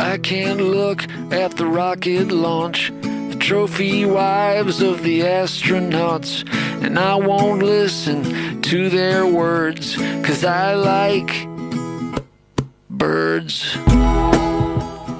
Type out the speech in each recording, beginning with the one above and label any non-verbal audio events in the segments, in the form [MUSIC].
I can't look at the rocket launch, the trophy wives of the astronauts, and I won't listen to their words, cause I like birds.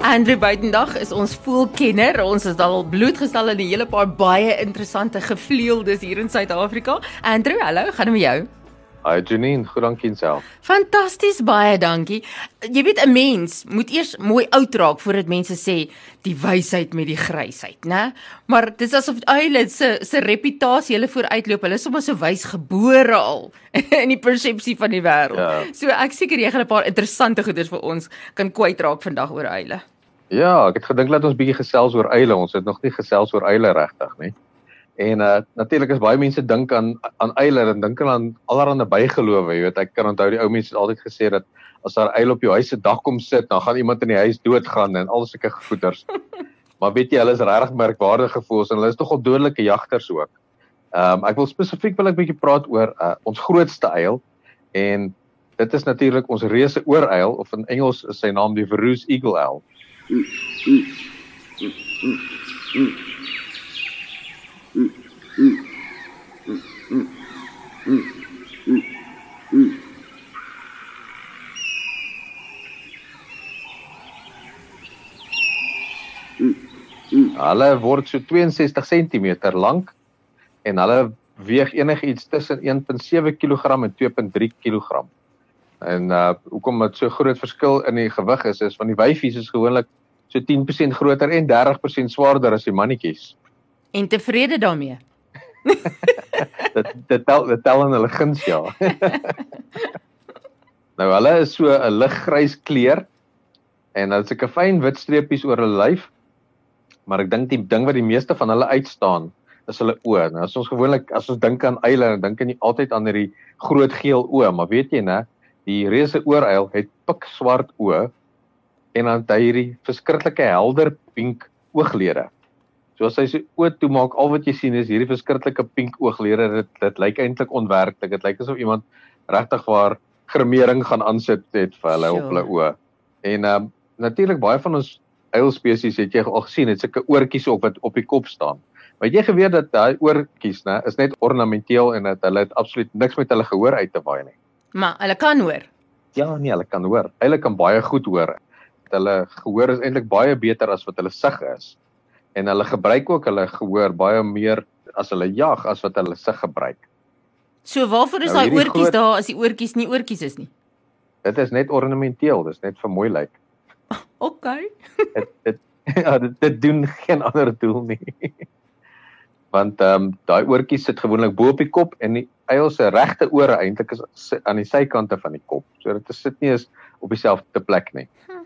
Andrew Buitendag is ons voelkenner. Ons het al blootgestel aan 'n hele paar baie interessante gevleeldes hier in Suid-Afrika. Andrew, hallo, gaan dit met jou? Hi Janine, goed dankie self. Fantasties, baie dankie. Jy weet 'n mens moet eers mooi oud raak voordat mense sê die wysheid met die grysheid, né? Maar dis asof eile se se reputasie hulle vooruitloop. Hulle is sommer so wys gebore al [LAUGHS] in die persepsie van die wêreld. Ja. So ek seker jy gaan 'n paar interessante goeders vir ons kan kwyt raak vandag oor eile. Ja, ek het gedink dat ons bietjie gesels oor eile. Ons het nog nie gesels oor eile regtig nie. En uh natuurlik is baie mense dink aan aan eile en dink aan allerlei bygelowe, jy weet, ek kan onthou die ou mense het altyd gesê dat as daar eil op jou huis se dak kom sit, dan gaan iemand in die huis doodgaan en al sulke goeders. [LAUGHS] maar weet jy, hulle is regtig merkwaardige voels en hulle is tog al dodelike jagters ook. Ehm um, ek wil spesifiek wil ek 'n bietjie praat oor uh ons grootste eil en dit is natuurlik ons reuse ooreil of in Engels is sy naam die Verrees Eagle Owl. Mm, mm, mm, mm, mm. Hulle word so 62 cm lank en hulle weeg enigiets tussen 1.7 kg en 2.3 kg. En uh hoekom dit so groot verskil in die gewig is is van die wyfies is gewoonlik so 10% groter en 30% swaarder as die mannetjies. En tevrede daarmee. [LAUGHS] dit dit tel dit tel in hulle guns ja. [LAUGHS] nou hulle is so 'n liggrys kleur en hulle het sulke fyn wit streepies oor hulle lyf. Maar ek dink die ding wat die meeste van hulle uitstaan is hulle oë. Nou as ons gewoonlik as ons dink aan eile, dan dink jy altyd aan hierdie groot geel oë, maar weet jy nê, die reuse ooreil het pik swart oë en dan het hy hierdie verskriklike helder pink ooglede. So as hy sy oë toemaak, al wat jy sien is hierdie verskriklike pink ooglede. Dit dit lyk eintlik onwerklik. Dit lyk asof iemand regtig waar gremering gaan aansit het vir hulle sure. op hulle oë. En ehm um, natuurlik baie van ons eilspesies het jy al gesien, het sulke oortjies op wat op die kop staan. Maar jy geweet dat daai oortjies, né, is net ornamenteel en dat hulle het absoluut niks met hulle gehoor uit te waai nie. Maar hulle kan hoor. Ja, nee, hulle kan hoor. Hulle kan baie goed hoor. Hulle gehoor is eintlik baie beter as wat hulle sig is en hulle gebruik ook hulle gehoor baie meer as hulle jag as wat hulle sig gebruik. So waarvoor is nou, daai oortjies groot... daar as die oortjies nie oortjies is nie? Dit is net ornamenteel, dis net vir mooi lyk. [LAUGHS] OK. [LAUGHS] dit dit [LAUGHS] ja, dit, dit doen geen ander doel nie. Want ehm um, daai oortjies sit gewoonlik bo op die kop en die eil se regte ore eintlik is aan die sykante van die kop. So dit sit nie eens op dieselfde plek nie. Hm.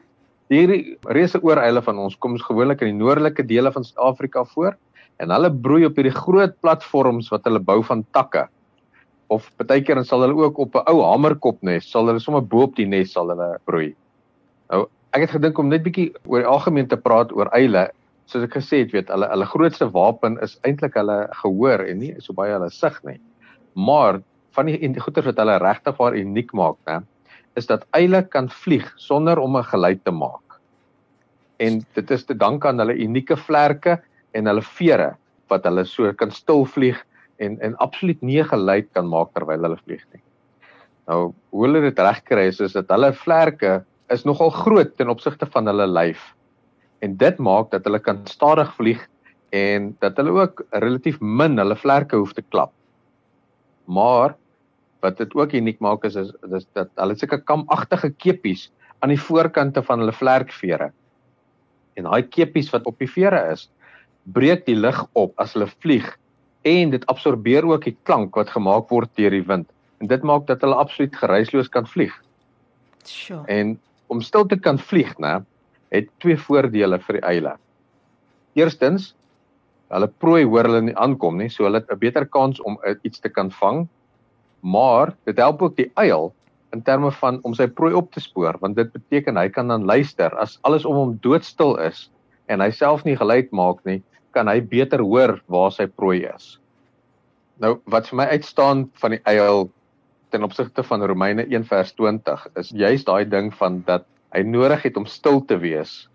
Hierdie reuse ooreile van ons kom gewoonlik in die noordelike dele van Suid-Afrika voor en hulle broei op hierdie groot platforms wat hulle bou van takke. Of partykeer dan sal hulle ook op 'n ou hamerkop nes, sal hulle sommer bo op die nes sal hulle broei. Nou, ek het gedink om net bietjie oor die algemeen te praat oor eile. Soos ek gesê het, weet hulle hulle grootste wapen is eintlik hulle gehoor en nie so baie hulle sig nie. Maar van die goeie wat hulle regtig waar uniek maak, né? Is dat eile kan vlieg sonder om 'n geluid te maak. En dit is te danke aan hulle unieke vlerke en hulle vere wat hulle so kan stil vlieg en en absoluut nie geluid kan maak terwyl hulle vlieg nie. Nou, hoe hulle dit regkry is is dat hulle vlerke is nogal groot ten opsigte van hulle lyf. En dit maak dat hulle kan stadig vlieg en dat hulle ook relatief min hulle vlerke hoef te klap. Maar wat dit ook uniek maak is is, is dat hulle sulke kamagtige kepies aan die voorkante van hulle vlerkvere. En daai kepies wat op die vere is, breek die lug op as hulle vlieg en dit absorbeer ook die klank wat gemaak word deur die wind. En dit maak dat hulle absoluut geruisloos kan vlieg. Sure. En om stil te kan vlieg, né, het twee voordele vir die eile. Eerstens, hulle prooi hoor hulle nie aankom nie, so hulle het 'n beter kans om iets te kan vang maar dit help ook die uil in terme van om sy prooi op te spoor want dit beteken hy kan dan luister as alles om hom doodstil is en hy self nie geluid maak nie kan hy beter hoor waar sy prooi is nou wat vir my uitstaan van die uil ten opsigte van Romeine 1 vers 20 is juist daai ding van dat hy nodig het om stil te wees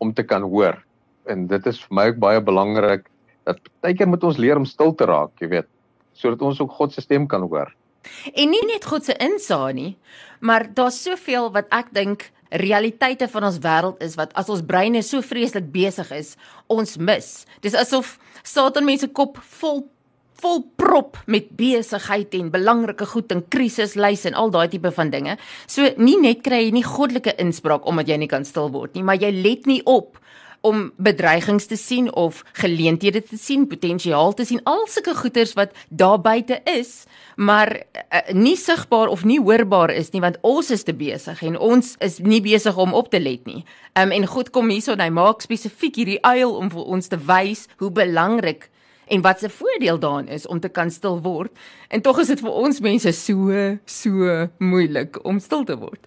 om te kan hoor. En dit is vir my ook baie belangrik dat baie keer moet ons leer om stil te raak, jy weet, sodat ons ook God se stem kan hoor. En nie net God se insaag nie, maar daar's soveel wat ek dink realiteite van ons wêreld is wat as ons breine so vreeslik besig is, ons mis. Dis asof Satan mense kop vol vol prop met besigheid en belangrike goed en krisislys en al daai tipe van dinge. So nie net kry jy nie goddelike inspraak omdat jy nie kan stil word nie, maar jy let nie op om bedreigings te sien of geleenthede te sien, potensiaal te sien, al sulke goeters wat daar buite is, maar uh, nie sigbaar of nie hoorbaar is nie want ons is te besig en ons is nie besig om op te let nie. Um, en God kom hierso en hy maak spesifiek hierdie uil om vir ons te wys hoe belangrik en wat se voordeel daarin is om te kan stil word. En tog is dit vir ons mense so so moeilik om stil te word.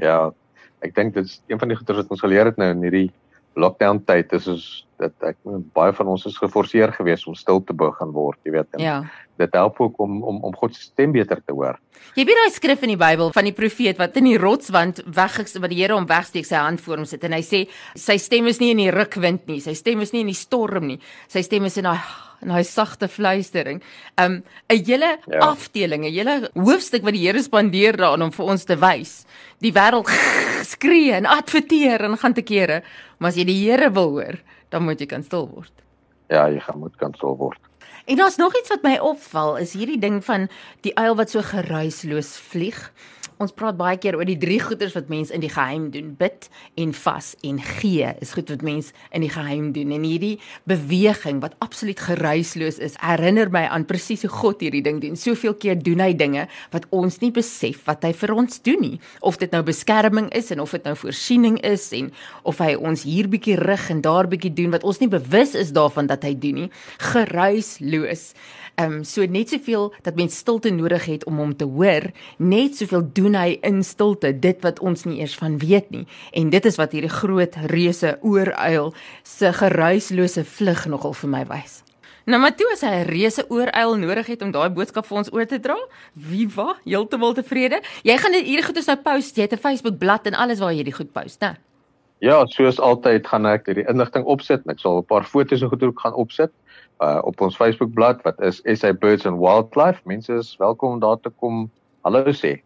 Ja, ek dink dit is een van die goeie wat ons geleer het nou in hierdie lockdown tyd is dat ek baie van ons is geforseer geweest om stil te begin word, jy weet. Ja. Dit help ook om om om God se stem beter te hoor. Jy weet daai skrif in die Bybel van die profeet wat in die rotswand weggex wat die Here hom wegsteek sy hand voor hom sit en hy sê sy stem is nie in die rukwind nie, sy stem is nie in die storm nie. Sy stem is in daai en hy sagte fluistering. Um 'n hele ja. afdeling, 'n hele hoofstuk wat die Here spandeer daaraan om vir ons te wys. Die wêreld [LAUGHS] skree en adverteer en gaan te kere, maar as jy die Here wil hoor, dan moet jy kan stil word. Ja, jy gaan moet kan stil word. En daar's nog iets wat my opval, is hierdie ding van die uil wat so geruisloos vlieg. Ons praat baie keer oor die drie goeders wat mense in die geheim doen: bid en vas en gee. Is goed wat mense in die geheim doen. En hierdie beweging wat absoluut geruisloos is, herinner my aan presies hoe God hierdie ding doen. Soveel keer doen hy dinge wat ons nie besef wat hy vir ons doen nie. Of dit nou beskerming is en of dit nou voorsiening is en of hy ons hier bietjie rig en daar bietjie doen wat ons nie bewus is daarvan dat hy doen nie. Geruisloos. Ehm um, so net soveel dat mens stilte nodig het om hom te hoor, net soveel doen hy in stilte dit wat ons nie eers van weet nie. En dit is wat hierdie groot reuse ooruil se geruislose vlug nogal vir my wys. Nou maar toe as hy 'n reuse ooruil nodig het om daai boodskap vir ons oor te dra, wa, heeltemal tevrede. Jy gaan dit hierdie goed is nou post, jy het 'n Facebook bladsy en alles waar jy die goed post, né? Ja, soos altyd gaan ek hierdie inligting opsit en ek sal 'n paar foto's en goed ook gaan opsit uh op ons Facebookblad wat is SA Birds and Wildlife. Mense is welkom om daar te kom hallo sê.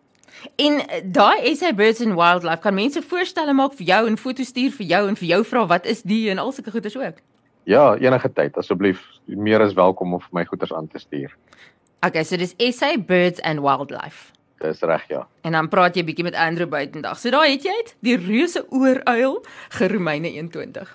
En uh, daai SA Birds and Wildlife kan mense voorstelle maak vir jou en foto's stuur vir jou en vir jou vra wat is die en al sulke goeders ook. Ja, enige tyd asseblief. Meer as welkom om vir my goeders aan te stuur. Okay, so dis SA Birds and Wildlife. Dis reg ja. En dan praat jy bietjie met Andrew buitendag. So daai het jy dit, die reuse ooruil, Geromeine 21.